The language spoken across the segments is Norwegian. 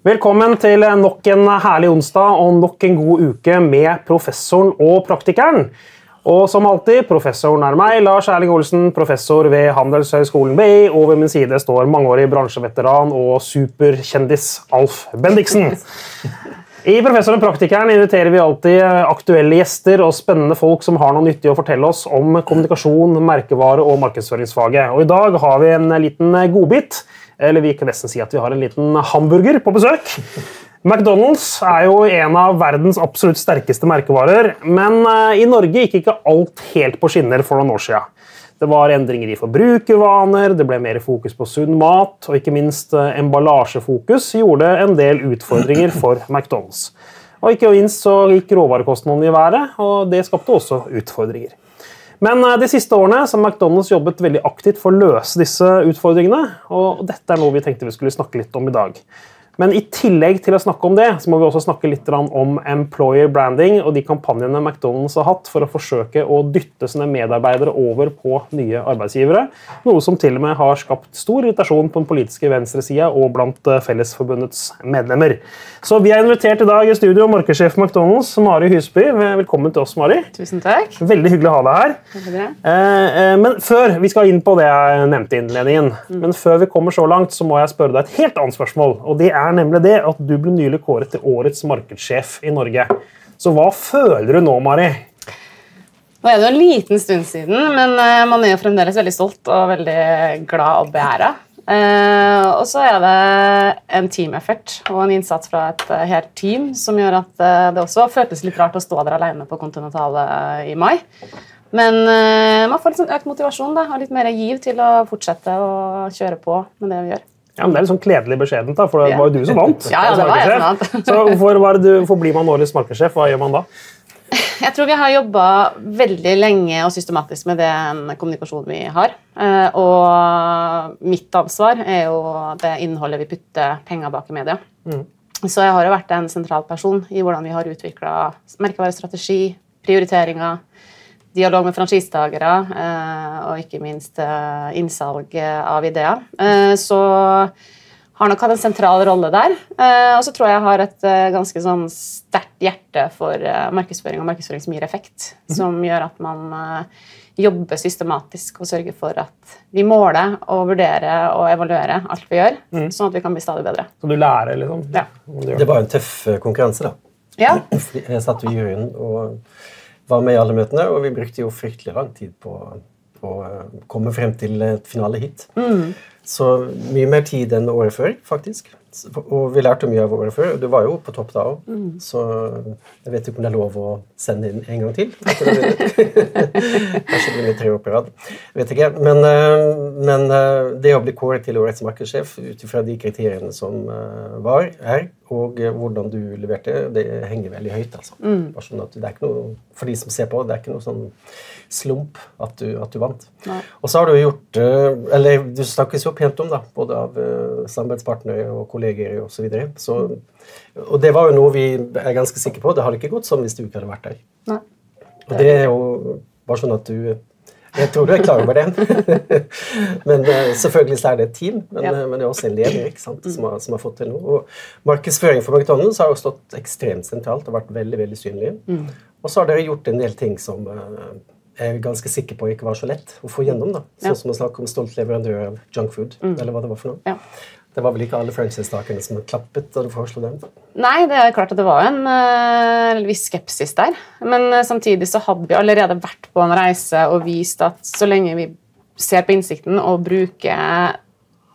Velkommen til nok en herlig onsdag og nok en god uke med professoren og praktikeren. Og som alltid, professoren er meg, Lars Erling Olsen, professor ved Handelshøyskolen BI. Og ved min side står mangeårig bransjeveteran og superkjendis Alf Bendiksen. I Professoren og praktikeren inviterer vi alltid aktuelle gjester og spennende folk som har noe nyttig å fortelle oss om kommunikasjon, merkevare og markedsføringsfaget. Og I dag har vi en liten godbit, eller vi kan nesten si at vi har en liten hamburger på besøk. McDonald's er jo en av verdens absolutt sterkeste merkevarer, men i Norge gikk ikke alt helt på skinner for noen år siden. Det var endringer i forbrukervaner, det ble mer fokus på sunn mat, og ikke minst emballasjefokus gjorde en del utfordringer for McDonald's. Og ikke minst så gikk råvarekostnadene i været, og det skapte også utfordringer. Men de siste årene har McDonald's jobbet veldig aktivt for å løse disse utfordringene, og dette er noe vi tenkte vi skulle snakke litt om i dag. Men i tillegg til å snakke om det, så må vi også snakke litt om employer branding og de kampanjene McDonald's har hatt for å forsøke å dytte sine medarbeidere over på nye arbeidsgivere. Noe som til og med har skapt stor irritasjon på den politiske venstresida og blant Fellesforbundets medlemmer. Så vi er invitert i dag i studio markedssjef McDonald's, Mari Husby. Velkommen til oss, Mari. Tusen takk. Veldig hyggelig å ha deg her. Men før vi skal inn på det jeg nevnte i innledningen, mm. men før vi kommer så langt, så må jeg spørre deg et helt annet spørsmål. og det er er nemlig det at du ble nylig kåret til årets markedssjef i Norge. Så hva føler du nå, Mari? Nå er det jo en liten stund siden, men man er jo fremdeles veldig stolt og veldig glad og beæra. Uh, og så er det en teameffort og en innsats fra et uh, helt team som gjør at det også føltes litt rart å stå der alene på Kontinentalet i mai. Men man får litt sånn økt motivasjon da, og litt mer giv til å fortsette å kjøre på med det vi gjør. Ja, men Det er litt sånn kledelig beskjedent, da, for det var jo du som vant. ja, ja, det var jeg som vant. så hvorfor, hvorfor blir man årets markedssjef? Hva gjør man da? Jeg tror vi har jobba veldig lenge og systematisk med den kommunikasjonen vi har. Og mitt ansvar er jo det innholdet vi putter penger bak i media. Mm. Så jeg har jo vært en sentral person i hvordan vi har utvikla merkevarestrategi, prioriteringer, dialog med franchisetakere eh, og ikke minst eh, innsalg av ideer. Eh, så har nok hatt en sentral rolle der. Og så tror jeg jeg har et ganske sånn sterkt hjerte for markedsføring og markedsføring som gir effekt. Mm. Som gjør at man jobber systematisk og sørger for at vi måler og vurderer og evaluerer alt vi gjør, mm. sånn at vi kan bli stadig bedre. Så du lærer, liksom? Ja. Det var en tøff konkurranse, da. Ja. Jeg satt i juryen og var med i alle møtene, og vi brukte jo fryktelig lang tid på å komme frem til et finalehit. Mm. Så mye mer tid enn året før, faktisk. Og vi lærte mye av året før. Du var jo på topp da òg, mm. så jeg vet ikke om det er lov å sende inn en gang til. Kanskje det blir tre år på rad. Vet ikke. Men, eh, men, eh, det å bli kåret til årets markedssjef ut ifra de kriteriene som eh, var, er, og hvordan du leverte, det henger veldig høyt. altså. Mm. Sånn det er ikke noe, for de som ser på, det er ikke noe sånn slump at du, at du vant. Nei. Og så har du gjort Eller du snakkes jo pent om, da, både av samarbeidspartnere og kolleger kolleger osv. Så videre. så, og det var jo noe vi er ganske sikre på. Det hadde ikke gått sånn hvis du ikke hadde vært der. Nei. Og det er jo bare sånn at du jeg tror du er klar over det. men uh, selvfølgelig er det et team, men, ja. uh, men, det er også en leder ikke sant, som, har, som har fått til noe. Og markedsføring for McDonald's har jo stått ekstremt sentralt og vært veldig veldig synlig. Mm. Og så har dere gjort en del ting som uh, jeg er ganske sikker på ikke var så lett å få gjennom. da. Sånn ja. som å snakke om stolt leverandør av junkfood, mm. eller hva det var for noe. Ja. Det var vel ikke alle franchisetakerne som klappet da du foreslo den? Nei, det er klart at det var en uh, viss skepsis der. Men uh, samtidig så hadde vi allerede vært på en reise og vist at så lenge vi ser på innsikten og bruker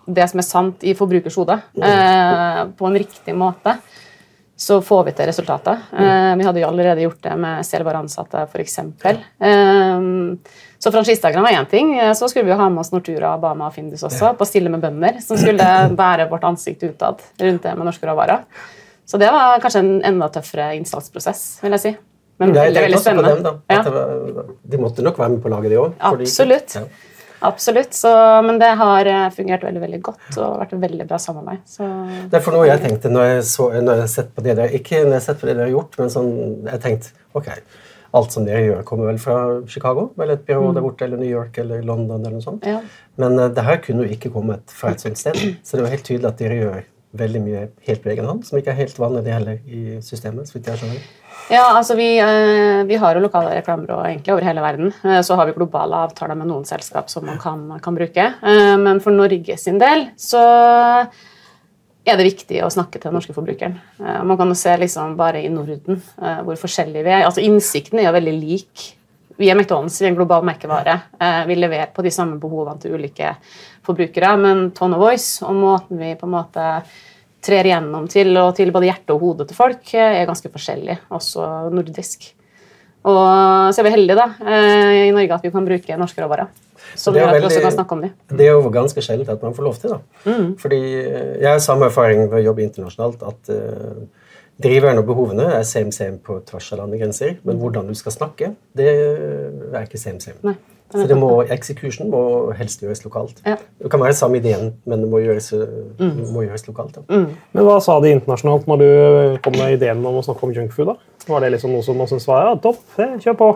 det som er sant i forbrukers hode, uh, på en riktig måte, så får vi til resultater. Mm. vi hadde jo allerede gjort det med selvbare ansatte, f.eks. Um, så franchisetakerne var én ting. Så skulle vi jo ha med oss Nortura, Bama og Findus også, på Stille med bønder, som skulle bære vårt ansikt utad rundt det med norske råvarer. Så det var kanskje en enda tøffere innsatsprosess, vil jeg si. Men det er veldig spennende. Dem. Var, de måtte nok være med på laget, de òg? Absolutt. Ja. Absolutt. Så, men det har eh, fungert veldig veldig godt og vært et veldig bra samarbeid. Så. Det er for noe jeg tenkte når jeg, så, når jeg sett på det dere Ikke når jeg har sett på det dere har gjort, men sånn, jeg tenkte ok, alt som dere gjør, kommer vel fra Chicago? Eller et byrå mm. der borte, eller New York eller London? eller noe sånt. Ja. Men uh, det her kunne jo ikke kommet fra et sånt sted. Så det var helt tydelig at dere gjør veldig mye helt på egen hånd, som ikke er helt vanlig det heller i systemet. så vidt jeg skjønner. Ja, altså vi, eh, vi har jo lokale reklamebyråer over hele verden. Eh, så har vi globale avtaler med noen selskap som man kan, kan bruke. Eh, men for Norge sin del så er det viktig å snakke til den norske forbrukeren. Man kan jo se liksom bare i Norden hvor forskjellige vi er. Altså Innsikten er jo veldig lik. Vi er McDonald's i en global merkevare. Vi leverer på de samme behovene til ulike forbrukere, men tone of voice og måten vi på en måte trer igjennom til, og til både hjerte og hode til folk, eh, er ganske forskjellig, også nordisk. Og så er vi heldige da, eh, i Norge at vi kan bruke norske råvarer. Som gjør at vi også kan snakke om det. Det er jo ganske sjelden at man får lov til. da. Mm. Fordi eh, Jeg har samme erfaring ved å jobbe internasjonalt. at uh, Driverne og behovene er same same på tvers av landegrenser. Men hvordan du skal snakke, det er ikke same same. Nei. Så det må, execution må helst gjøres lokalt. Ja. Det kan være samme ideen, men det må gjøres, mm. må gjøres lokalt. Mm. Men Hva sa de internasjonalt når du kom med ideen om å snakke om junkfood? Var det liksom noe som man syntes var ja, topp? Kjør på?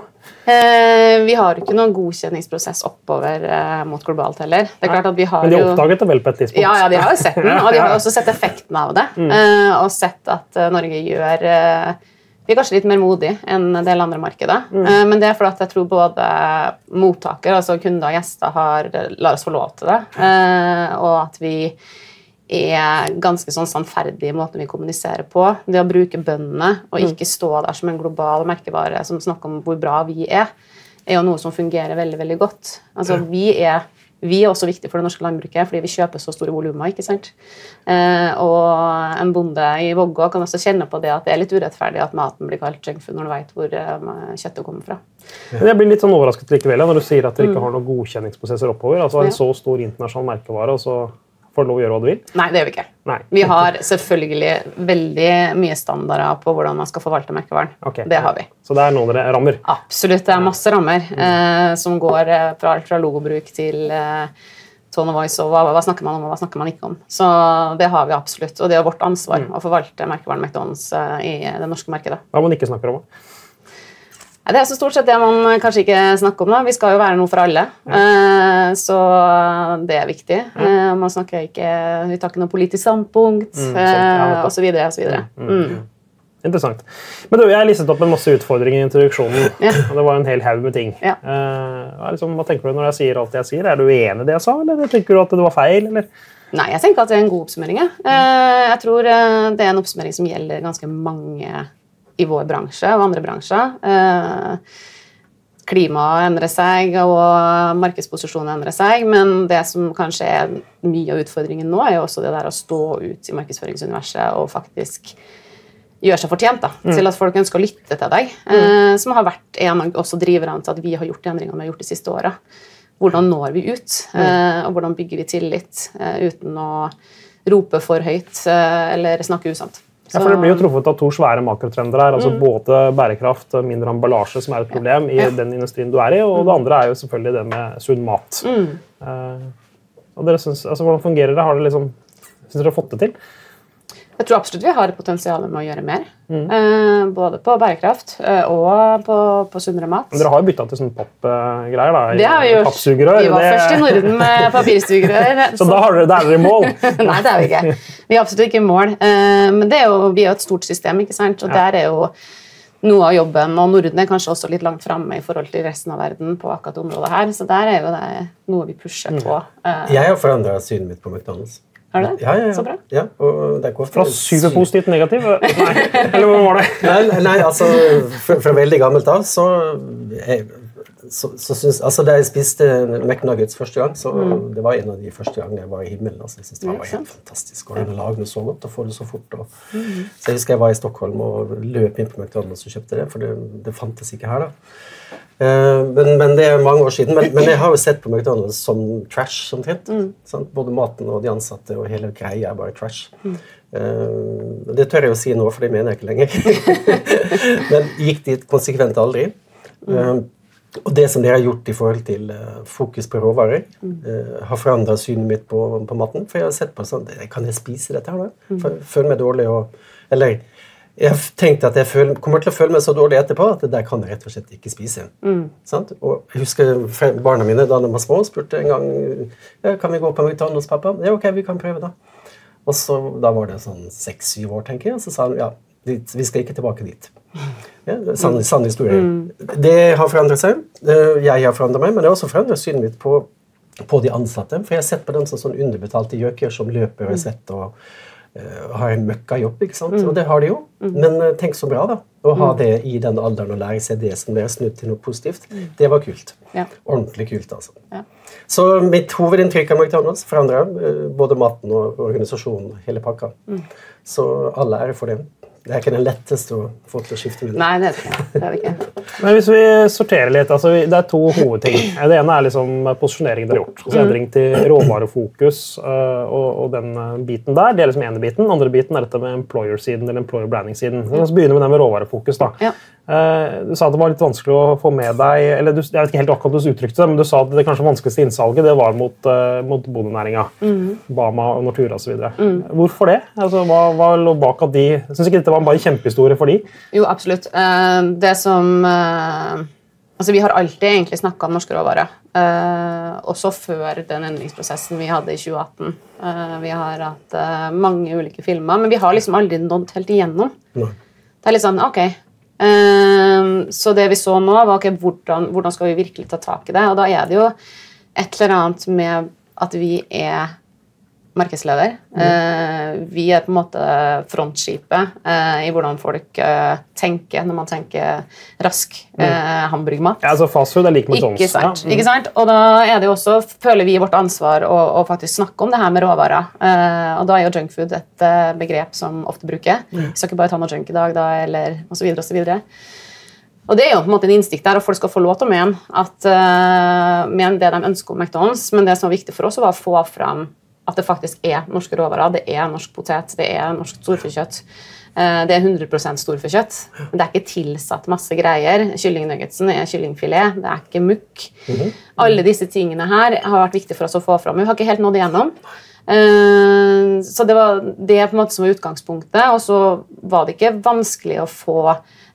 Eh, vi har ikke noen godkjenningsprosess oppover eh, mot globalt heller. Det er klart at vi har Men de oppdaget det vel på et tidspunkt? Ja, ja de har jo sett den, og de har også sett effekten av det. Mm. Eh, og sett at eh, Norge gjør eh, vi er kanskje litt mer modige enn en del andre markeder. Mm. Eh, men det er fordi jeg tror både mottaker, altså kunder og gjester, har lar oss få lov til det. Eh, og at vi er ganske sånn sannferdige i måten vi kommuniserer på. Det å bruke bøndene og mm. ikke stå der som en global merkevare som snakker om hvor bra vi er, er jo noe som fungerer veldig veldig godt. Altså, vi er vi er også viktige for det norske landbruket fordi vi kjøper så store volumer. ikke sant? Eh, og en bonde i Vågå kan også kjenne på det at det er litt urettferdig at maten blir kalt junkfood når du vet hvor eh, kjøttet kommer fra. Men Jeg blir litt sånn overrasket likevel når du sier at dere ikke mm. har noen godkjenningsprosesser oppover. altså En så stor internasjonal merkevare, og så får lov å gjøre hva du vil? Nei, det gjør vi ikke. Nei. Vi har selvfølgelig veldig mye standarder på hvordan man skal forvalte merkevaren. Okay. Det har vi. Så det er noen rammer? Absolutt. Det er masse rammer mm. eh, som går eh, fra fra logobruk til eh, tone of voice og hva, hva, snakker man om og hva snakker man ikke om. Så det har vi absolutt. Og det er vårt ansvar mm. å forvalte merkevaren McDonald's eh, i det norske markedet. Hva man ikke snakker om? Det er så stort sett det man kanskje ikke snakker om. da. Vi skal jo være noe for alle. Ja. Eh, så det er viktig. Ja. Eh, man snakker ikke, Vi tar ikke noe politisk standpunkt mm, ja, osv. osv. Mm, mm, mm. Interessant. Men du, Jeg listet opp en masse utfordringer i introduksjonen. Ja. og Det var en hel haug med ting. Ja. Uh, liksom, hva tenker du når jeg sier alt jeg sier? Er du enig i det jeg sa, eller tenker du at det var feil? eller? Nei, jeg tenker at det er en god oppsummering. Uh, jeg tror det er en oppsummering som gjelder ganske mange i vår bransje og andre bransjer. Eh, klimaet endrer seg, og markedsposisjonen endrer seg. Men det som kanskje er mye av utfordringen nå, er jo også det der å stå ut i markedsføringsuniverset og faktisk gjøre seg fortjent da, mm. til at folk ønsker å lytte til deg. Mm. Eh, som har vært en av også driverne til at vi har gjort de endringene vi har gjort de siste åra. Hvordan når vi ut, mm. eh, og hvordan bygger vi tillit eh, uten å rope for høyt eh, eller snakke usant. Ja, for Det blir jo truffet av to svære makrotrender her. altså mm. Både bærekraft og mindre emballasje, som er et problem i ja. den industrien du er i, og det andre er jo selvfølgelig det med sunn mat. Mm. Uh, og dere synes, altså, Hvordan fungerer det? Har dere liksom, Syns dere har fått det til? Jeg tror absolutt vi har et potensial med å gjøre mer. Mm. Eh, både på bærekraft eh, og på, på, sunnere mat. Men dere har jo bytta til sånne pappgreier? da, Det har vi gjort. Vi var det... først i Norden med papirsugerør. så, så da er dere i mål? Nei, det er vi ikke. Vi er absolutt ikke i mål. Eh, men er jo, vi er jo et stort system, ikke sant? og ja. der er jo noe av jobben, og Norden er kanskje også litt langt framme i forhold til resten av verden. på akkurat området her, Så der er jo det noe vi pusher mm. på. Mm. Jeg har forandra synet mitt på McDonald's. Er det? Ja, ja, ja. Så bra. Ja, og det går fra superpositivt til negativ? Nei, eller hva var det? Nei, nei altså, fra, fra, veldig gammelt av så, jeg, så, så synes, altså, Da jeg spiste McNuggets første gang, så mm. det var en av de første gangene jeg var i himmelen. Altså, jeg synes Det var helt fantastisk å lage noe så godt og få det så fort. Og, mm. Så jeg husker jeg var i Stockholm og løp inn på McDonald's og kjøpte det, for det, det fantes ikke her. da. Eh, men, men, det er mange år siden. Men, men, jeg har jo sett på McDonald's som trash omtrent. Mm. Både maten og de ansatte og hele greia er bare trash. Mm. Uh, det tør jeg å si nå, for det mener jeg ikke lenger. men gikk dit konsekvent aldri. Mm. Uh, og det som dere har gjort i forhold til uh, fokus på råvarer, uh, har forandra synet mitt på, på, maten. For jeg har sett på sånn Kan jeg spise dette her, da? Mm. Føler meg dårlig og Eller jeg tenkte at jeg føl, kommer til å føle meg så dårlig etterpå at det der kan jeg rett og slett ikke spise. Mm. Og jeg husker Barna mine da de var små, spurte en gang ja, kan vi gå på McDonald's, pappa. Ja, ok, vi kan prøve, da. Og så, Da var det sånn seks-syv år, tenker jeg. Og så sa han ja, vi skal ikke tilbake dit. Ja, er sann, sann historie. Det har forandret seg. Jeg har forandret meg, men det har også forandret synet mitt på, på de ansatte. For jeg har sett på dem som sånn underbetalte gjøker som løper og svett og har en møkkajobb. ikke sant? Og det har de jo. Men eh, tenk så bra, da. Å ha det i den alderen og lære seg det som dere snudd til noe positivt. Det var kult. Ja. Ordentlig kult, altså. Ja. Så mitt hovedinntrykk av McDonald's forandra både maten og organisasjonen. hele pakka. Så all ære for det. Det er ikke den letteste å få til å skifte med. Nei, det er det ikke. Det er det ikke. Men hvis vi sorterer litt, altså Det er to hovedting. Det ene er liksom posisjoneringen dere har gjort. Altså endring til råvarefokus øh, og, og den øh, biten der. Det er liksom ene biten. Den andre biten er dette med employer-siden eller employer branding-siden. La oss begynne med den med råvarefokus. da. Ja. Eh, Du sa at det var litt vanskelig å få med deg eller du, Jeg vet ikke helt akkurat du uttrykte det, men du sa at det kanskje vanskeligste innsalget det var mot, uh, mot bondenæringa. Bama og Nortura osv. Hvorfor det? Altså, hva, hva lå bak at de Syns ikke dette var bare en kjempehistorie for de? Jo, absolutt. Eh, Det som Altså, Vi har alltid egentlig snakka om norske råvarer. også før den endringsprosessen vi hadde i 2018. Eh, vi har hatt mange ulike filmer, men vi har liksom aldri nådd helt igjennom. Nei. Det er litt sånn, ok. Eh, så det vi så nå, var okay, hvordan, hvordan skal vi virkelig ta tak i det? Og da er det jo et eller annet med at vi er markedsleder. Mm. vi er på en måte frontskipet eh, i hvordan folk eh, tenker når man tenker rask mm. hamburgermat. Ja, altså Fastfood er lik McDonald's. Ikke sant? Ja. ikke sant? Og da er det jo også, føler vi vårt ansvar å, å faktisk snakke om det her med råvarer. Eh, og da er jo junkfood et eh, begrep som ofte bruker. Vi skal ikke bare ta noe junk i dag, da, eller og så videre og så videre. Og det er jo på en måte en instinkt der, og folk skal få lov til å mene, at, uh, mene det de ønsker om McDonald's, men det som var viktig for oss, var å få fram at det faktisk er norske råvarer. Det er norsk potet, det er norsk storfekjøtt. Eh, Det er 100 storfekjøtt. Det er ikke tilsatt masse greier. Kyllingnuggetsen er kyllingfilet, det er ikke mukk. Alle disse tingene her har vært viktig for oss å få fram. Vi har ikke helt nådd igjennom. Eh, Så det var det på en måte som var utgangspunktet. Og så var det ikke vanskelig å få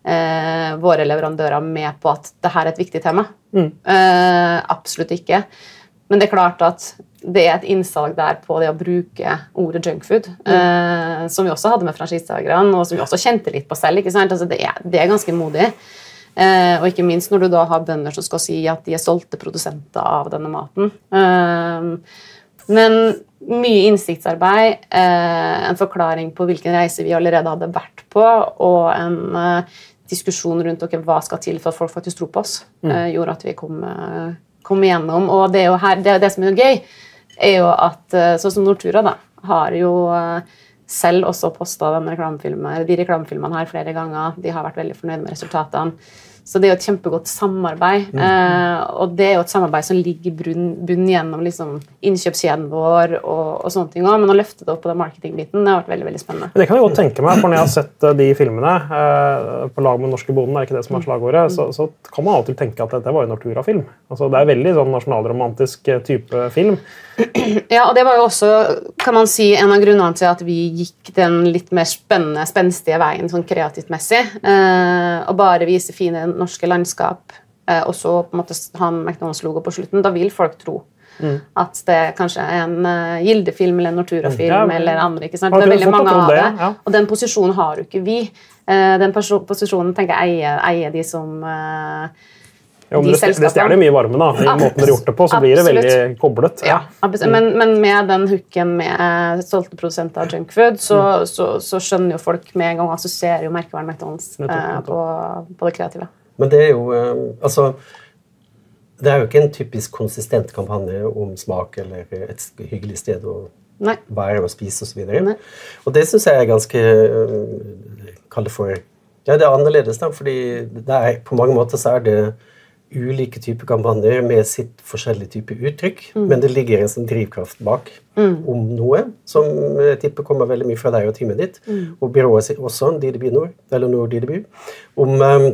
eh, våre leverandører med på at det her er et viktig tema. Eh, absolutt ikke. Men det er klart at det er et innsalg der på det å bruke ordet junkfood, eh, som vi også hadde med franchisetakerne, og som vi også kjente litt på selv. Altså det, er, det er ganske modig. Eh, og ikke minst når du da har bønder som skal si at de er stolte produsenter av denne maten. Eh, men mye innsiktsarbeid, eh, en forklaring på hvilken reise vi allerede hadde vært på, og en eh, diskusjon rundt okay, hva skal til for at folk faktisk tror på oss, eh, gjorde at vi kom, kom igjennom. Og det, er jo her, det, det som er gøy, er jo at eh, sånn som Nortura da, har jo eh, selv også posta de reklamefilmene her flere ganger. De har vært veldig fornøyd med resultatene. Så det er jo et kjempegodt samarbeid. Eh, og det er jo et samarbeid som ligger i bunn, gjennom liksom, innkjøpskjeden vår og, og sånne ting også. Men å løfte det opp på den marketingbiten det har vært veldig veldig spennende. Men Det kan jeg godt tenke meg, for når jeg har sett eh, de filmene eh, på lag med den norske bonden, er ikke det som er slagordet, så, så kan man alltid tenke at dette var en Nortura-film. Altså, det er veldig sånn nasjonalromantisk eh, type film. Ja, og det var jo også kan man si, en av grunnene til at vi gikk den litt mer spennende, spenstige veien sånn kreativt messig. Eh, og bare vise fine norske landskap, eh, og så på en måte ha McDonald's-logo på slutten. Da vil folk tro at det kanskje er en uh, Gilde-film eller en Nortura-film Ja, eller andre. ikke sant? Det er veldig mange av det, ja. Og den posisjonen har jo ikke vi. Eh, den posisjonen tenker jeg eier, eier de som eh, Jo, men de det, det stjeler mye varme, da. I måten dere har gjort det på, så blir det veldig koblet. Ja, men, men med den hooken med stolte produsenter av junkfood, så, Mm. så, så skjønner jo folk med en gang assosierer jo merkevaren McDonald's på, på det kreative. Men det er jo eh, Altså Det er jo ikke en typisk konsistent kampanje om smak eller et hyggelig sted å Nei. være og spise osv. Og, og det syns jeg er ganske uh, Kall det for Ja, det er annerledes, da, fordi det er, på mange måter så er det ulike typer kampanjer med sitt forskjellige type uttrykk, men det ligger en sånn drivkraft bak om noe som jeg tipper kommer veldig mye fra deg og teamet ditt, og byrået sitt også, DDB Nord, eller Nord DDB, om um,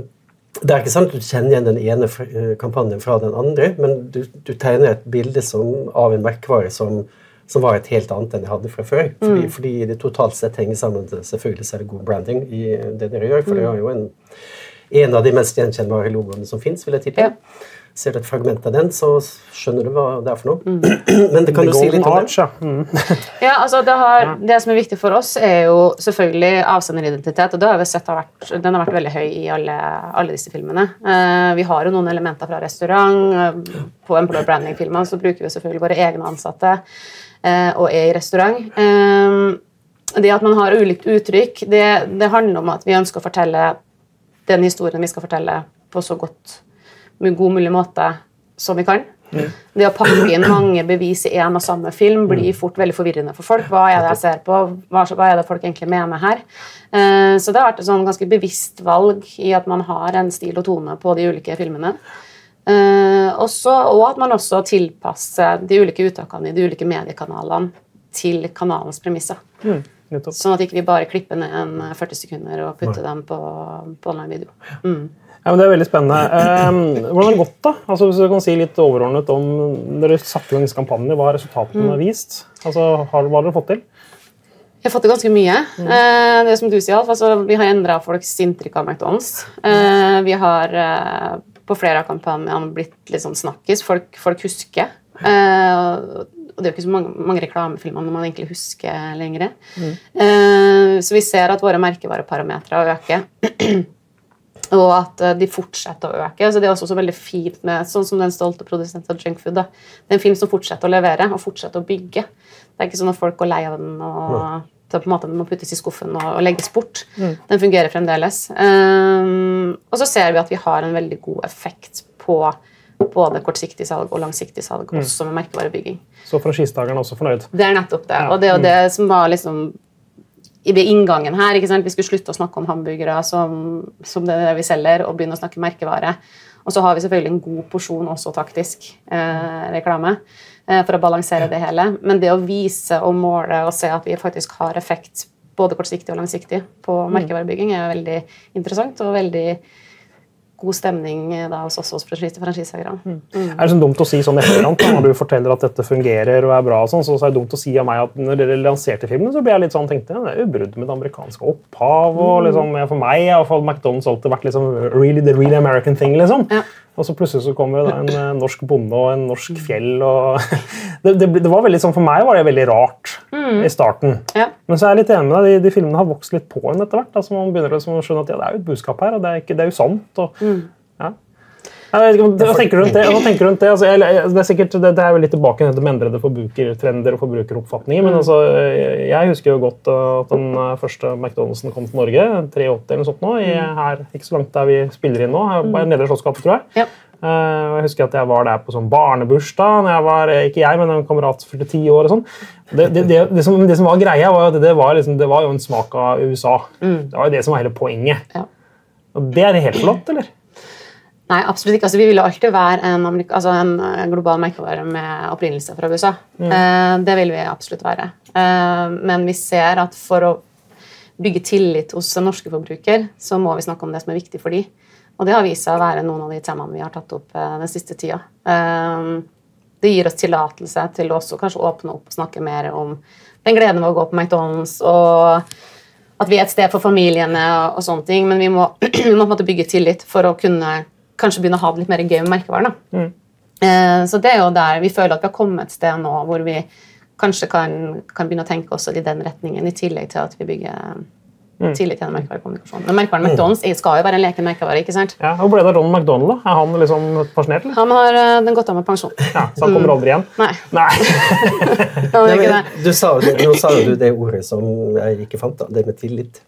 det er ikke sant at du kjenner igjen den ene eh, kampanjen fra den andre, men du, du tegner et bilde som, av en merkevare som, som var et helt annet enn jeg hadde fra før. Fordi, fordi det totalt sett henger sammen. Selvfølgelig så er det god branding i det dere gjør, for dere har jo en, en av de mest gjenkjennbare logoene som fins, vil jeg tippe. Ja. ser du et fragment av den, så skjønner du hva det er for noe. Men det kan du si litt om det. Arch, ja. Mm. Ja, altså det, har, det som er viktig for oss, er jo selvfølgelig avsenderidentitet. og det har vi sett har vært, Den har vært veldig høy i alle, alle disse filmene. Uh, vi har jo noen elementer fra restaurant. Uh, På Employer Branding-filmene så bruker vi selvfølgelig våre egne ansatte uh, og er i restaurant. Det at man har ulikt uttrykk, det, det handler om at vi ønsker å fortelle den historien vi skal fortelle, på så godt med god mulig måte som vi kan. Det å pakke inn mange bevis i én og samme film blir fort veldig forvirrende for folk. Hva er det jeg ser på? Hva, hva er det folk egentlig mener her? Eh, så det har vært et sånn ganske bevisst valg i at man har en stil og tone på de ulike filmene. Eh, også, og at man også tilpasser de ulike uttakene i de ulike mediekanalene til kanalens premisser. Mm. Nettopp. Sånn at ikke vi bare klipper ned en 40 sekunder og putter dem på, på online video. Mm. Ja, men Det er veldig spennende. Eh, hvordan har det gått, da? Altså, hvis du kan si litt overordnet om Dere satte i gang disse kampanjene. Hva har resultatene Mm. vist? Altså, har, hva har dere fått til? Vi har fått til ganske mye. Eh, det som du sier, altså, Vi har endra folks inntrykk av McDonald's. Eh, vi har eh, på flere av kampanjene blitt litt sånn snakkis. Folk, folk husker. Eh, og det er jo ikke så mange, mange reklamefilmer når man egentlig husker lenger. Eh, så vi ser at våre merkevareparametere øker. Og at eh, de fortsetter å øke. Så Det er også så veldig fint med sånn som den stolte produsenten av Junkfood. da. Det er en film som fortsetter å levere og fortsetter å bygge. Det er ikke sånn at folk går lei av den og det på en måte den må puttes i skuffen og, og legges bort. Den fungerer fremdeles. Um, og så ser vi at vi har en veldig god effekt på både kortsiktig salg og langsiktig salg, også med merkevarebygging. Så franchisetakerne er også fornøyd? Det er nettopp det. Og det er jo det som var liksom i ved inngangen her. ikke sant? Vi skulle slutte å snakke om hamburgere som, som det det vi selger, og begynne å snakke merkevare. Og så har vi selvfølgelig en god porsjon også taktisk eh, reklame eh, for å balansere det hele. Men det å vise og måle og se at vi faktisk har effekt både kortsiktig og langsiktig på merkevarebygging, er veldig interessant og veldig god stemning eh, da hos oss hos franchiseierne. Mm. Mm. Er det sånn dumt å si sånn etterkant, når du forteller at dette fungerer og er bra, og sånn, så er det dumt å si av meg at når dere lanserte filmen, så ble jeg litt sånn, tenkte jeg, det er jo brudd med det amerikanske opphav. og liksom, For meg har McDonald's alltid vært liksom really, the really American thing. liksom. Ja. Og så plutselig så kommer det da en eh, norsk bonde og en norsk fjell. og det, det, det var veldig sånn, For meg var det veldig rart i starten. Ja. Men så er jeg litt enig med deg, de, de filmene har vokst litt på en etter hvert. altså Man begynner liksom å skjønne at ja, det er jo et budskap her, og det er, ikke, det er jo sant. og ja. Ikke, Hva tenker du rundt det? Rundt det? Altså, jeg, det, er sikkert, det, det er vel litt tilbake til endrede forbrukertrender og forbrukeroppfatninger. Men altså, jeg husker jo godt uh, at den uh, første McDonald'sen kom til Norge. 83 eller noe sånt nå, i, her, ikke så langt der vi spiller inn nå. her på Nedre Slottsgate, tror jeg. Ja. Uh, jeg husker at jeg var der på sånn barnebursdag. Når jeg var, eh, ikke jeg, men en kamerat fylte ti år. og sånn. Det, det, det, det, som, det som var greia, var at det var, liksom, det var jo en smak av USA. Det var jo det som var hele poenget. Ja. Og det er helt flott, eller? Nei, absolutt ikke. Altså, vi vil alltid være en, altså, en eh, global merkevare med opprinnelse fra USA. Eh, det vil vi absolutt være. Eh, men vi ser at for å bygge tillit hos norske forbruker, så må vi snakke om det som er viktig for dem. Og det har vist seg å være noen av de temaene vi har tatt opp eh, den siste tida. Eh, det gir oss tillatelse til å også kanskje åpne opp og snakke mer om den gleden ved å gå på McDonald's og at vi er et sted for familiene og, og sånne ting, men vi må, vi må bygge tillit for å kunne kanskje begynne å ha det litt mer gøy med merkevaren. da. Eh, så det er jo der vi føler at vi har kommet et sted nå hvor vi kanskje kan, kan begynne å tenke også i den retningen, i tillegg til at vi bygger tillit til merkevarekommunikasjon. Men merkevaren McDonald's skal jo være en leken merkevare. ikke sant? Ja, Hvor ble det av Ron McDonald? da? Er han liksom pensjonert? eller? Han har uh, den gått av med pensjon. Ja, Så han kommer aldri igjen? Nei, Nei. han Nei, men du sa, det- nå sa du det ordet som jeg ikke fant, da, det med tillit.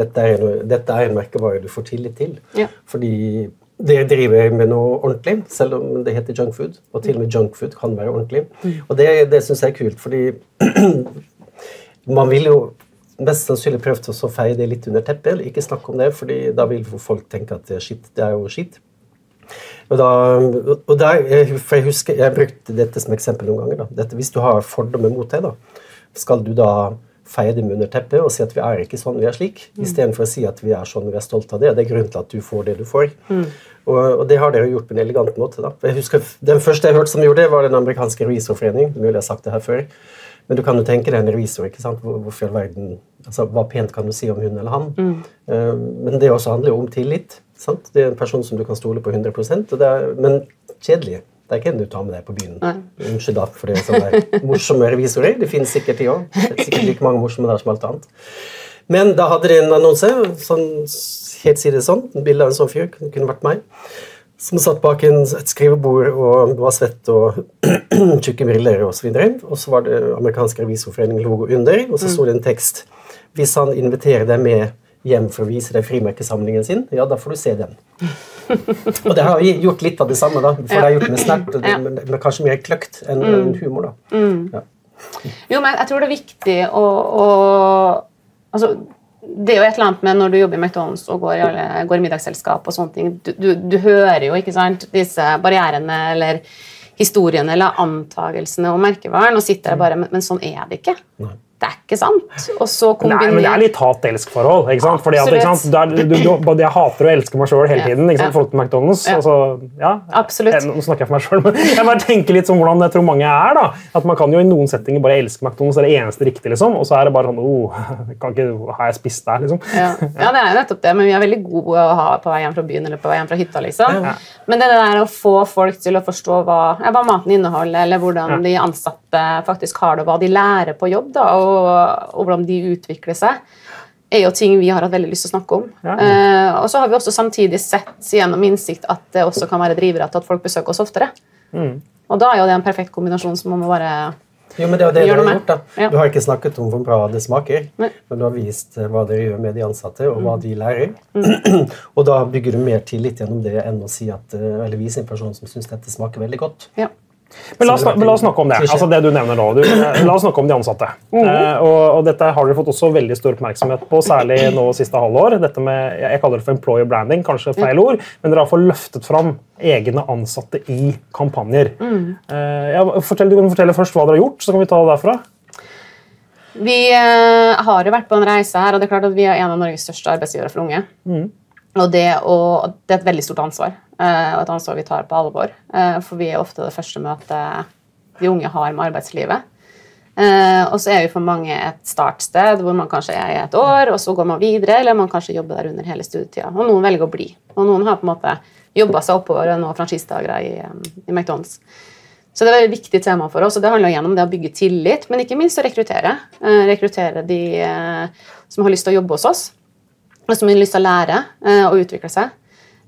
Dette, er dette er en merkevare du får tillit til. Ja. Fordi dere driver med noe ordentlig, selv om det heter junkfood. Og til og med junkfood kan være ordentlig. Og det, det syns jeg er kult, fordi man vil jo mest sannsynlig prøvd å feie det litt under teppet, eller ikke snakke om det, fordi da vil folk tenke at det er skitt, det er jo skitt. Og da, og der, for jeg husker, jeg brukte dette som eksempel noen ganger. Da. Dette, hvis du har fordommer mot det, da, skal du da feie dem under teppet og si at vi er ikke sånn, vi er slik, istedenfor å si at vi er sånn, vi er stolt av det. Det er grunnen til at du får det du får. Og, og det har dere gjort på en elegant måte. da. Jeg husker, Den første jeg hørte som gjorde det, var den amerikanske revisorforening. Det mulig jeg har sagt det her før. Men du kan jo tenke deg en revisor. ikke sant? Hvorfor all verden, altså Hva pent kan du si om hun eller han? Eh, men det også handler jo om tillit. sant? Det er en person som du kan stole på 100% og det er, Men kjedelig. Der en du tar med deg på byen. Unnskyld da, for det er sånne morsomme revisorer. Det finnes sikkert de òg. Sikkert like mange morsomme der som alt annet. Men da hadde de en annonse, sånn, helt si det sånn, en bilde av en sånn fyr, det kunne vært meg, som satt bak en, et skrivebord og var svett og tjukke briller osv. Og, så og så var det amerikansk revisorforening-logo under, og så sto det en tekst. Hvis han inviterer deg med hjem for å vise deg frimerkesamlingen sin, ja, da får du se den. og det har gjort litt av det samme, da, for det har gjort med snert, men, men kanskje mer kløkt enn mm. humor. da. Mm. Ja. Jo, men jeg tror det er viktig å, å altså, det er jo et eller annet med når du jobber i McDonald's og går i, alle, går i middagsselskap og sånne ting du, du, du, hører jo ikke sant, disse barrierene eller historiene eller antagelsene om merkevaren og sitter der bare men, men sånn er det ikke. Nei det er ikke sant. Og så kombiner... Nei, men Det er litt hat-elsk-forhold. ikke sant? Fordi at, ikke sant? Du, du, du, Jeg hater og elsker meg sjøl hele tiden. ikke sant? Folk til McDonald's. Ja. Altså, ja. Absolutt. Jeg, nå snakker jeg for meg selv, men jeg bare tenker litt sånn hvordan jeg tror mange er. da. At Man kan jo i noen settinger bare elske McDonald's, det er det eneste riktige. liksom, Og så er det bare sånn oh, kan ikke, Har jeg spist der, liksom? Ja. ja, det er jo nettopp det. Men vi er veldig gode å ha på vei hjem fra byen eller på vei hjem fra hytta. liksom. Ja. Men det der å få folk til å forstå hva, hva maten inneholder, eller hvordan de ansatte faktisk har det, hva de lærer på jobb, da, og, og hvordan de utvikler seg, er jo ting vi har hatt veldig lyst til å snakke om. Ja. Eh, og så har vi også samtidig sett gjennom innsikt at det også kan være drivere til at folk besøker oss oftere. Mm. Og da er jo det en perfekt kombinasjon som man må bare jo, men det er det dere har gjort. da. Ja. Du har ikke snakket om hvor bra det smaker, Nei. men du har vist eh, hva dere gjør med de ansatte, og hva mm. de lærer. Mm. og da bygger du mer tillit gjennom det enn å si at, eh, eller vise en person som syns dette smaker veldig godt. Ja. Men la oss, la oss, snakke om det. altså det du nevner nå. Du, eh, la oss snakke om de ansatte. Mm. Eh, og, og, Dette har dere fått også veldig stor oppmerksomhet på, særlig nå siste halvår. Dette med, Jeg kaller det for employer branding, kanskje feil ord, men dere har fått løftet fram egne ansatte i kampanjer. Mm. Eh, ja, fortell, du kan fortelle først hva dere har gjort, så kan vi ta det derfra. Vi eh, har jo vært på en reise her, og det er klart at vi er en av Norges største arbeidsgivere for unge. Mm. Og det, og det, er et veldig stort ansvar, og et ansvar vi tar på alvor. Eh, for vi er ofte det første møtet de unge har med arbeidslivet. Eh, og så er vi for mange et startsted hvor man kanskje er i et år, og så går man videre, eller man kanskje jobber der under hele studietida. Og noen velger å bli. Og noen har på en måte jobba seg oppover og nå franchisetagere i, i McDonald's. Så det er et viktig tema for oss, og det handler gjennom det å bygge tillit, men ikke minst å rekruttere. Rekruttere de som har lyst til å jobbe hos oss og som har lyst til å lære eh, og utvikle seg.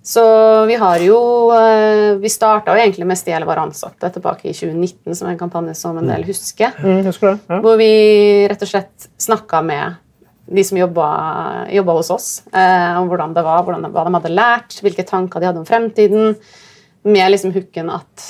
Så vi har jo eh, Vi starta jo egentlig med Stjel var ansatte tilbake i 2019, som en kampanje som en del mm. husker. Mm, husker det, ja. Hvor vi rett og slett snakka med de som jobba, hos oss, eh, om hvordan det var, hvordan hva de hadde lært, hvilke tanker de hadde om fremtiden, med liksom hooken at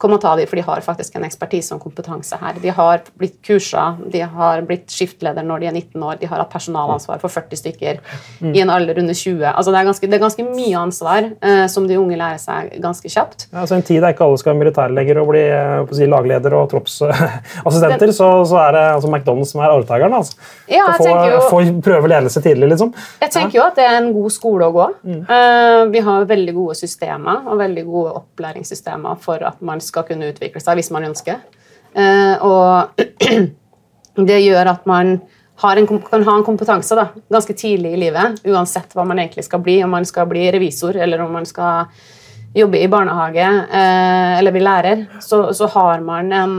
kom og ta dem, for de har faktisk en ekspertise og kompetanse her. De har blitt kursa, de har blitt skiftleder når de er 19 år, de har hatt personalansvar for 40 stykker mm. i en alder under 20. Altså det, er ganske, det er ganske mye ansvar eh, som de unge lærer seg ganske kjapt. Ja, altså En tid der ikke alle skal være militærleger og bli eh, si, lagleder og troppsassistenter, så, så, er det altså McDonald's som er arvtakeren. Altså. Ja, få, få, prøve ledelse tidlig, liksom. Jeg tenker ja. jo at det er en god skole å gå. Mm. Uh, vi har veldig gode systemer og veldig gode opplæringssystemer for at man skal skal kunne utvikle seg hvis man ønsker. Eh, og det gjør at man en, kan ha en kompetanse da, ganske tidlig i livet, uansett hva man egentlig skal bli. Om man skal bli revisor, eller om man skal jobbe i barnehage eh, eller bli lærer, så, så har man en,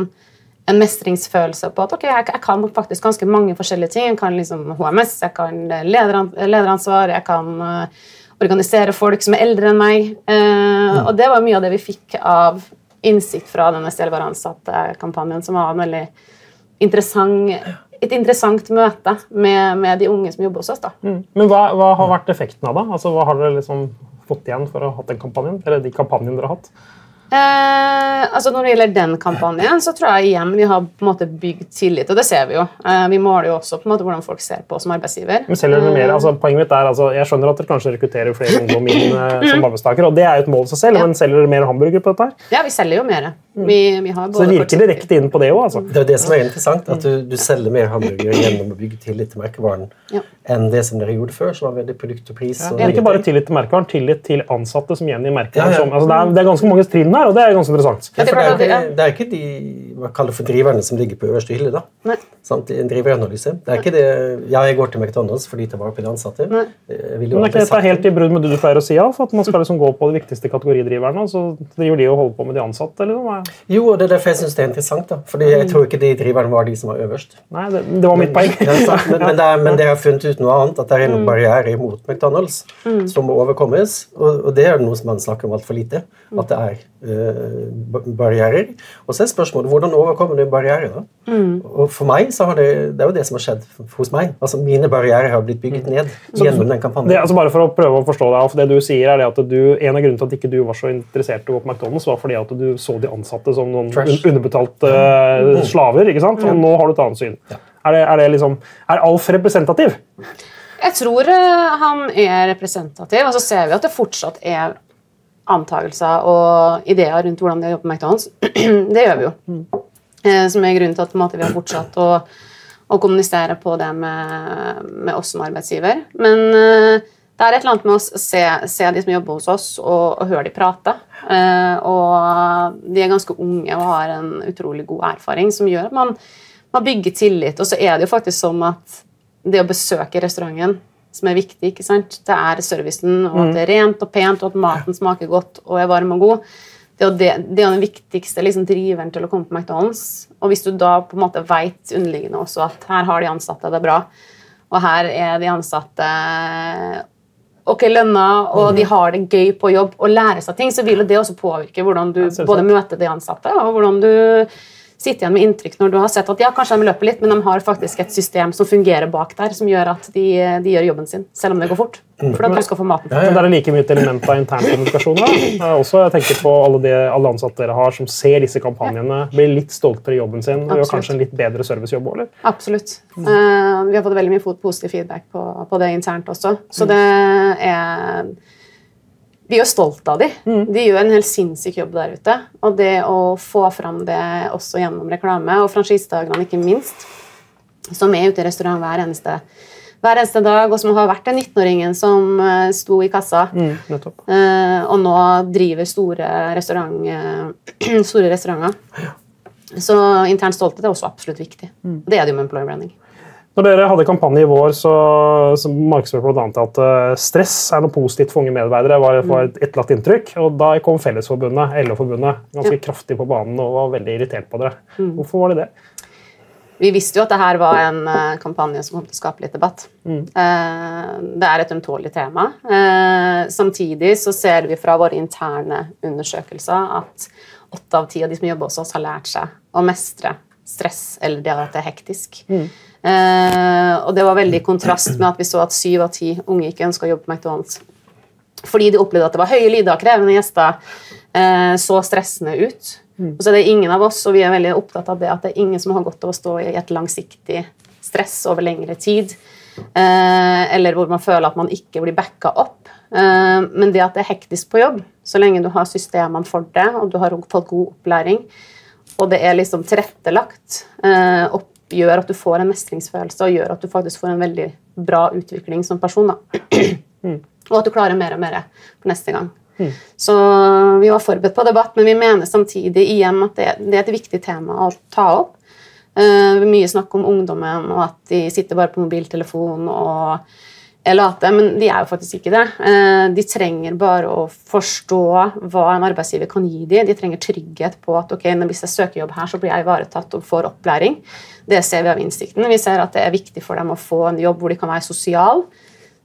en, mestringsfølelse på at ok, jeg, jeg, kan faktisk ganske mange forskjellige ting. Jeg kan liksom HMS, jeg kan lederansvar, jeg kan uh, organisere folk som er eldre enn meg. Uh, og det var mye av det vi fikk av innsikt fra denne Stjelvar ansatte-kampanjen, som var veldig interessant, et interessant møte med, med, de unge som jobber hos oss. Mm. Men hva, hva, har vært effekten av det? Altså, hva har dere liksom fått igjen for å ha hatt den kampanjen? Eller de kampanjene dere har hatt? Eh, altså Når det gjelder den kampanjen, så tror jeg igjen vi har på en måte bygd tillit. Og det ser vi jo. Eh, vi måler jo også på en måte hvordan folk ser på oss som arbeidsgiver. Mer? Eh, altså, poenget mitt er, altså, Jeg skjønner at dere kanskje rekrutterer flere ungdom inn eh, som mm. arbeidstakere, og det er jo et mål i seg selv, ja. men selger dere mer hamburgere på dette? her? Ja, vi selger jo mer. Vi, vi har Så det virker direkte inn på det òg, altså. Det er det som er interessant, at du, du selger mer hamburgere gjennom å bygge tillit til merkevaren Ja. enn det som dere gjorde før, som var veldig produkt og pris. og Ikke bare tillit til merkevaren, tillit til ansatte som gjengir merkevaren. Ja, ja. som- Altså, det, er, det er ganske mange trinn her, og det er ganske interessant. Ja, det er for det, er ikke, det er ikke de hva kaller for driverne som ligger på øverste hylle. da. Nei. Sant? En driveranalyse. Det er ikke det ja, jeg går til McDonald's fordi det var på de ansatte. Nei. Jeg ville jo Men er ikke dette helt i brudd med det du pleier å si, Alf? At man skal liksom gå på de viktigste kategoridriverne, og så driver de og holder på med de ansatte? eller noe? Jo, og det er derfor jeg syns det er interessant. da. Fordi jeg tror ikke de driverne var de som var øverst. Nei, det, det var mitt poeng. Ja, men, men, det er, men det har funnet ut noe annet, at det er noen barrierer mot McDonald's som må overkommes. Og, og det er noe som man snakker om altfor lite. At det er eh, barrierer. Og så er spørsmålet hvordan overkommer du barrierer? da? Og for meg så har det, det er jo det som har skjedd hos meg. Altså Mine barrierer har blitt bygget ned gjennom den kampanjen. Det, altså bare for å prøve å forstå deg, for det du sier er det at du, En av grunnene til at ikke du var så interessert i å gå på McDonald's, var fordi at du så de ansatte som noen Trash. un underbetalte mm. slaver. ikke sant? Og nå har du et annet syn. Er, det, er, det liksom, er Alf representativ? Jeg tror eh, han er representativ, og så ser vi at det fortsatt er antakelser og ideer rundt hvordan de jobber på McDonald's. det gjør vi jo. Eh, Som er grunnen til at måte, vi har fortsatt å, å kommunisere på det med, med oss som arbeidsgiver. Men eh, det er et eller annet med å se, se de som jobber hos oss, og, og høre de prate. Eh, og de er ganske unge og har en utrolig god erfaring som gjør at man, man bygger tillit. Og så er det jo faktisk sånn at det å besøke restauranten som er viktig. ikke sant? Det er servicen, og at det er rent og pent, og at maten smaker godt og er varm og god. Det er det, det er den viktigste liksom, driveren til å komme på McDonald's. Og hvis du da på en måte vet underliggende også at her har de ansatte det bra, og her er de ansatte ok lønna, og de har det gøy på jobb og lærer seg ting, så vil det også påvirke hvordan du både møter de ansatte, og hvordan du sitter igjen med inntrykk når du har sett at ja, kanskje de løper litt, men de har faktisk et system som fungerer bak der, som gjør at de, de gjør jobben sin, selv om det går fort. For at du skal få maten. Men det er like mye et element av internkommunikasjon. er også, jeg tenker på alle, de, alle ansatte dere har som ser disse kampanjene, blir litt stoltere i jobben sin og gjør kanskje en litt bedre servicejobb. Eller? Absolutt. Eh, vi har fått veldig mye positiv feedback på, på det internt også. Så det er Vi er jo stolte av de. De gjør en helt sinnssyk jobb der ute. Og det å få fram det også gjennom reklame, og franchisedagene ikke minst, som er ute i restaurant hver eneste, hver eneste dag, og som har vært den 19-åringen som eh, sto i kassa. Mm. Eh, og nå driver store, restaurant, eh, store restauranter. Så intern stolthet er også absolutt viktig. Og Det er det jo med employer branding. Når dere hadde kampanje i vår, så, så markedsførte bl.a. at eh, stress er noe positivt for unge medarbeidere. var var et etterlatt inntrykk, og Da kom Fellesforbundet, LO-forbundet, ganske kraftig på banen og var veldig irritert på dere. Hvorfor var de det? Vi visste jo at det her var en eh, kampanje som kom til å skape litt debatt. Eh, det er et ømtålig tema. Samtidig så ser vi fra våre interne undersøkelser at åtte av ti av de som jobber hos oss, har lært seg å mestre stress eller det at det er hektisk. Eh, og det var veldig i kontrast med at vi så at syv av ti unge ikke ønska å jobbe på McDonald's. Fordi de opplevde at det var høye lyder, krevende gjester, eh, så stressende ut. Og så er det ingen av oss, og vi er veldig opptatt av det, at det er ingen som har godt av å stå i et langsiktig stress over lengre tid. Eh, eller hvor man føler at man ikke blir backa opp. Eh, men det at det er hektisk på jobb, så lenge du har systemene for det, og du har fått god opplæring, og det er liksom tilrettelagt, eh, opp, gjør at du får en mestringsfølelse, og gjør at du faktisk får en veldig bra utvikling som person. Da. Og at du klarer mer og mer for neste gang. Så vi var forberedt på debatt, men vi mener samtidig igjen at det, det er et viktig tema å ta opp. Eh, mye snakk om ungdommen, og at de sitter bare på mobiltelefon og late, men de er jo faktisk ikke det. Eh, de trenger bare å forstå hva en arbeidsgiver kan gi dem. De trenger trygghet på at ok, hvis jeg søker jobb her, så blir jeg ivaretatt og får opplæring. Det ser vi av innsikten. Vi ser at det er viktig for dem å få en jobb hvor de kan være sosial.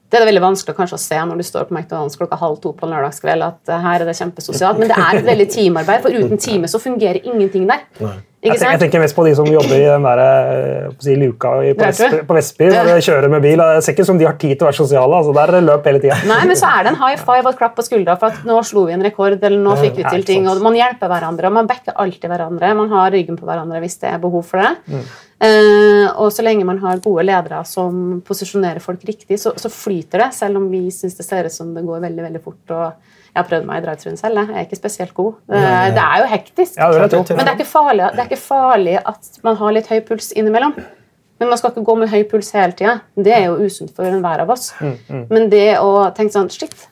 Det er det veldig vanskelig kanskje å se når du står på McDonald's klokka halv to på en lørdagskveld. at eh, her er det kjempesosialt, Men det er et veldig teamarbeid, for uten teamet så fungerer ingenting der. Jeg, jeg tenker mest på de som jobber i den der, eh, si, luka på? Vestby, på Vestby når de kjører med bil. Det ser ikke ut som de har tid til å være sosiale. altså Der er løp hele tida. Nei, men så er det en high five og et klapp på skuldra for at nå slo vi en rekord, eller nå fikk vi til ting. og Man hjelper hverandre, og man backer alltid hverandre. Man har ryggen på hverandre hvis det er behov for det. Eh, og så lenge man har gode ledere som posisjonerer folk riktig, så, så flyter det, selv om vi syns det ser ut som det går veldig veldig fort. og Jeg har prøvd meg i drive-thruen selv. Jeg er ikke spesielt god. Det, det er jo hektisk. Ja, det er. Men det er, ikke farlig, det er ikke farlig at man har litt høy puls innimellom. Men man skal ikke gå med høy puls hele tida. Det er jo usunt for enhver av oss. Men det å tenke sånn Shit,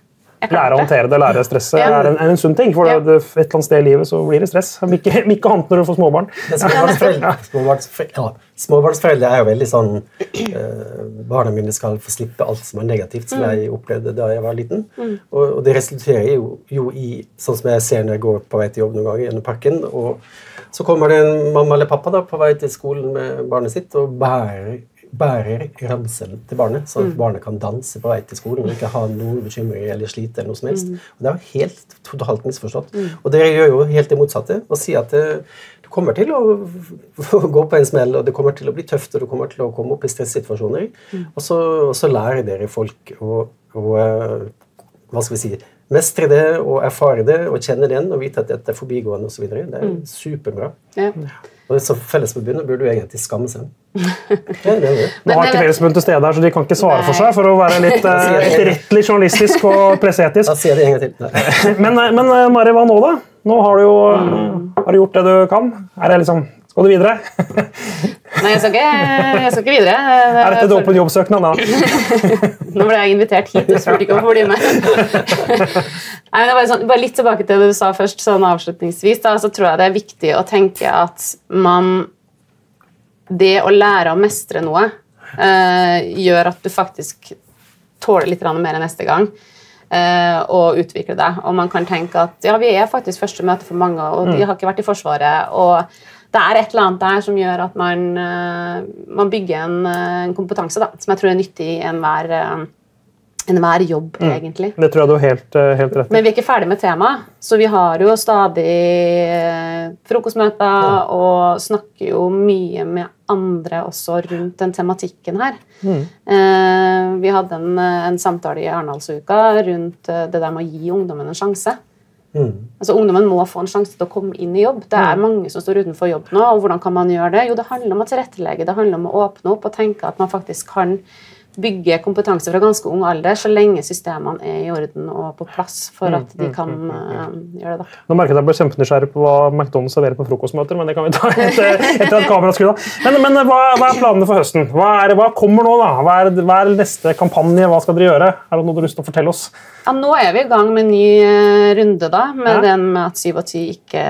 Lære å håndtere det, lære stresset, Ja. er en, er en sunn ting. For Ja. det, et eller annet sted i livet så blir det stress. Om Ikke, ikke annet når du får småbarn. Småbarnsforeldre, småbarnsforeldre, småbarnsforeldre er jo veldig sånn eh, Barna mine skal få slippe alt som er negativt, som jeg opplevde da jeg var liten. Og, og det resulterer jo, jo i sånn som jeg ser når jeg går på vei til jobb noen ganger gjennom parken. og Så kommer det en mamma eller pappa da på vei til skolen med barnet sitt og bærer, bærer ranselen til barnet, sånn at barnet kan danse på vei til skolen og ikke ha noen bekymringer eller slite. eller noe som helst. Og Det er jo helt totalt misforstått. Og dere gjør jo helt det motsatte og sier at det, du kommer til å gå på en smell, og det kommer til å bli tøft, og du kommer til å komme opp i stressituasjoner. Og, så, og så lærer dere folk å, å eh, hva skal vi si, mestre det og erfare det og kjenne det igjen og vite at dette er forbigående osv. Det er superbra. Ja. Og så Fellesforbundet burde jo egentlig skamme seg. Det det. Nå har ikke Fellesforbundet til stede her, så de kan ikke svare for seg for å være litt eh, etterrettelig journalistisk og Da sier jeg det en gang til. Men, eh, men eh, Mari, hva nå, da? Nå har du jo eh, har du gjort det du kan. Er det liksom, Skal du videre? Nei, jeg skal ikke, jeg skal ikke videre. Er dette da åpen jobbsøknad? da? Nå ble jeg invitert hit og spurte ikke om å få bli med. Nei, men det bare, sånn, bare litt tilbake til det du sa først, sånn avslutningsvis. Da, så tror jeg det er viktig å tenke at man Det å lære å mestre noe eh, gjør at du faktisk tåler litt mer neste gang. eh, og utvikle deg. Og man kan tenke at ja, vi er faktisk første møte for mange, og de har ikke vært i Forsvaret. og det er et eller annet der som gjør at man, eh, man bygger en, eh, en kompetanse da, som jeg tror er nyttig i enhver, eh, enhver jobb, egentlig. Det tror jeg du har helt, helt rett i. Men vi er ikke ferdig med temaet, så vi har jo stadig frokostmøter frokostmøter og snakker jo mye med andre også rundt den tematikken her. Eh, vi hadde en, en samtale i Arendalsuka rundt det der med å gi ungdommen en sjanse. Mm. Altså Ungdommen må få en sjanse til å komme inn i jobb. Det er mange som står utenfor jobb nå. og hvordan kan man gjøre Det Jo, det handler om å tilrettelegge, det handler om å åpne opp og tenke at man faktisk kan bygge kompetanse fra ganske ung alder, så lenge systemene er i orden og på plass for at de kan eh, gjøre det. da. Nå merket jeg ble kjempenysgjerrig på hva McDonald's serverer på frokostmøter, men det kan vi ta etter, etter at kameraet skrur av. Men, men hva, hva er planene for høsten? Hva, er, hva kommer nå? da? Hva er, hva er neste kampanje? Hva skal dere gjøre? Er det noe du har lyst til å fortelle oss? Ja, nå er vi i gang med en ny eh, runde, da, med Ja. den med at 7 og 10 ikke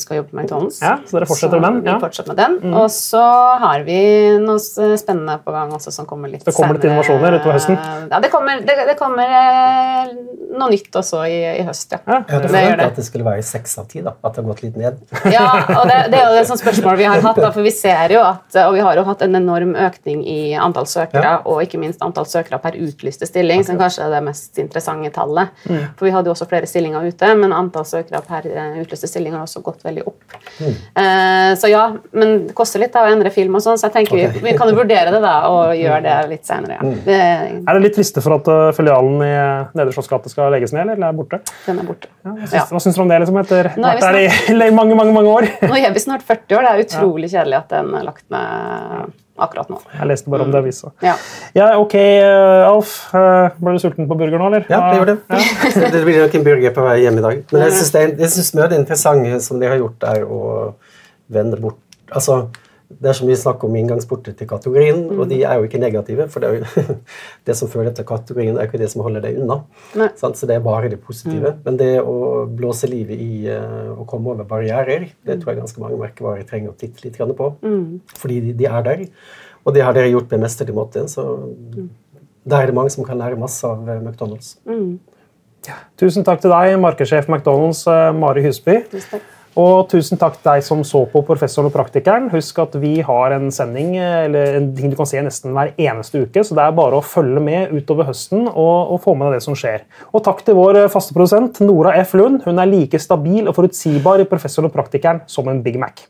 skal jobbe på McDonald's. Ja, så dere fortsetter med den, ja. Vi fortsetter med den. Og så har vi noe spennende på gang også som kommer litt kommer litt senere. Innovasjoner utover høsten? Ja, det kommer, det, det kommer eh, noe nytt også i, i høst, ja. Ja, Jeg forventet at det skulle være seks av ti. da, At det har gått litt ned. Ja, og det, det er jo et sånt spørsmål vi har hatt, da, for vi ser jo at, og vi har jo hatt en enorm økning i antall søkere, Ja. og ikke minst antall søkere per utlyste stilling, som kanskje er det mest interessante tallet. For vi hadde jo også flere stillinger ute, men antall søkere per eh, utlyste stilling har også gått veldig opp. Eh, så ja, men det koster litt da, å endre film og sånn, så jeg tenker vi, vi kan jo vurdere det da, og gjøre det litt senere, ja. Det, Er det litt triste for at eh, filialen i Nedre Slottsgate skal legges ned, eller er borte? den er borte. Ja. syns, hva syns dere om det, liksom, etter snart, er det i mange, mange, mange år? Nå er vi snart 40 år, det er utrolig kjedelig at den er lagt ned akkurat nå. Jeg leste bare om det i avisa. Ja. Ja, ok, eh, Alf. eh, Ble du sulten på burger nå, eller? Ja, det gjorde det. det blir nok en burger på vei hjem i dag. Men jeg syns det, er- synes det interessante som de har gjort, er å vende bort Altså, det er så mye snakk om inngangsporter til kategorien, og de er jo ikke negative. For det, er jo, det som fører til kategorien, er ikke det som holder deg unna. Sant? Så det er bare det positive. Men det å blåse livet i eh, å komme over barrierer, det tror jeg ganske mange merkevarer trenger å titte litt på. på. Fordi de, de er der. Og det har dere gjort med mesterlig måte. Så der er det mange som kan lære masse av eh, McDonald's. Tusen takk til deg, markedssjef McDonald's, eh, Mari Husby. Tusen takk. Og tusen takk til deg som så på Professoren og praktikeren. Husk at vi har en sending eller en ting du kan se nesten hver eneste uke, så det er bare å følge med utover høsten og, og få med deg det som skjer. Og takk til vår faste produsent Nora F. Lund. Hun er like stabil og forutsigbar i Professoren og praktikeren som en Big Mac.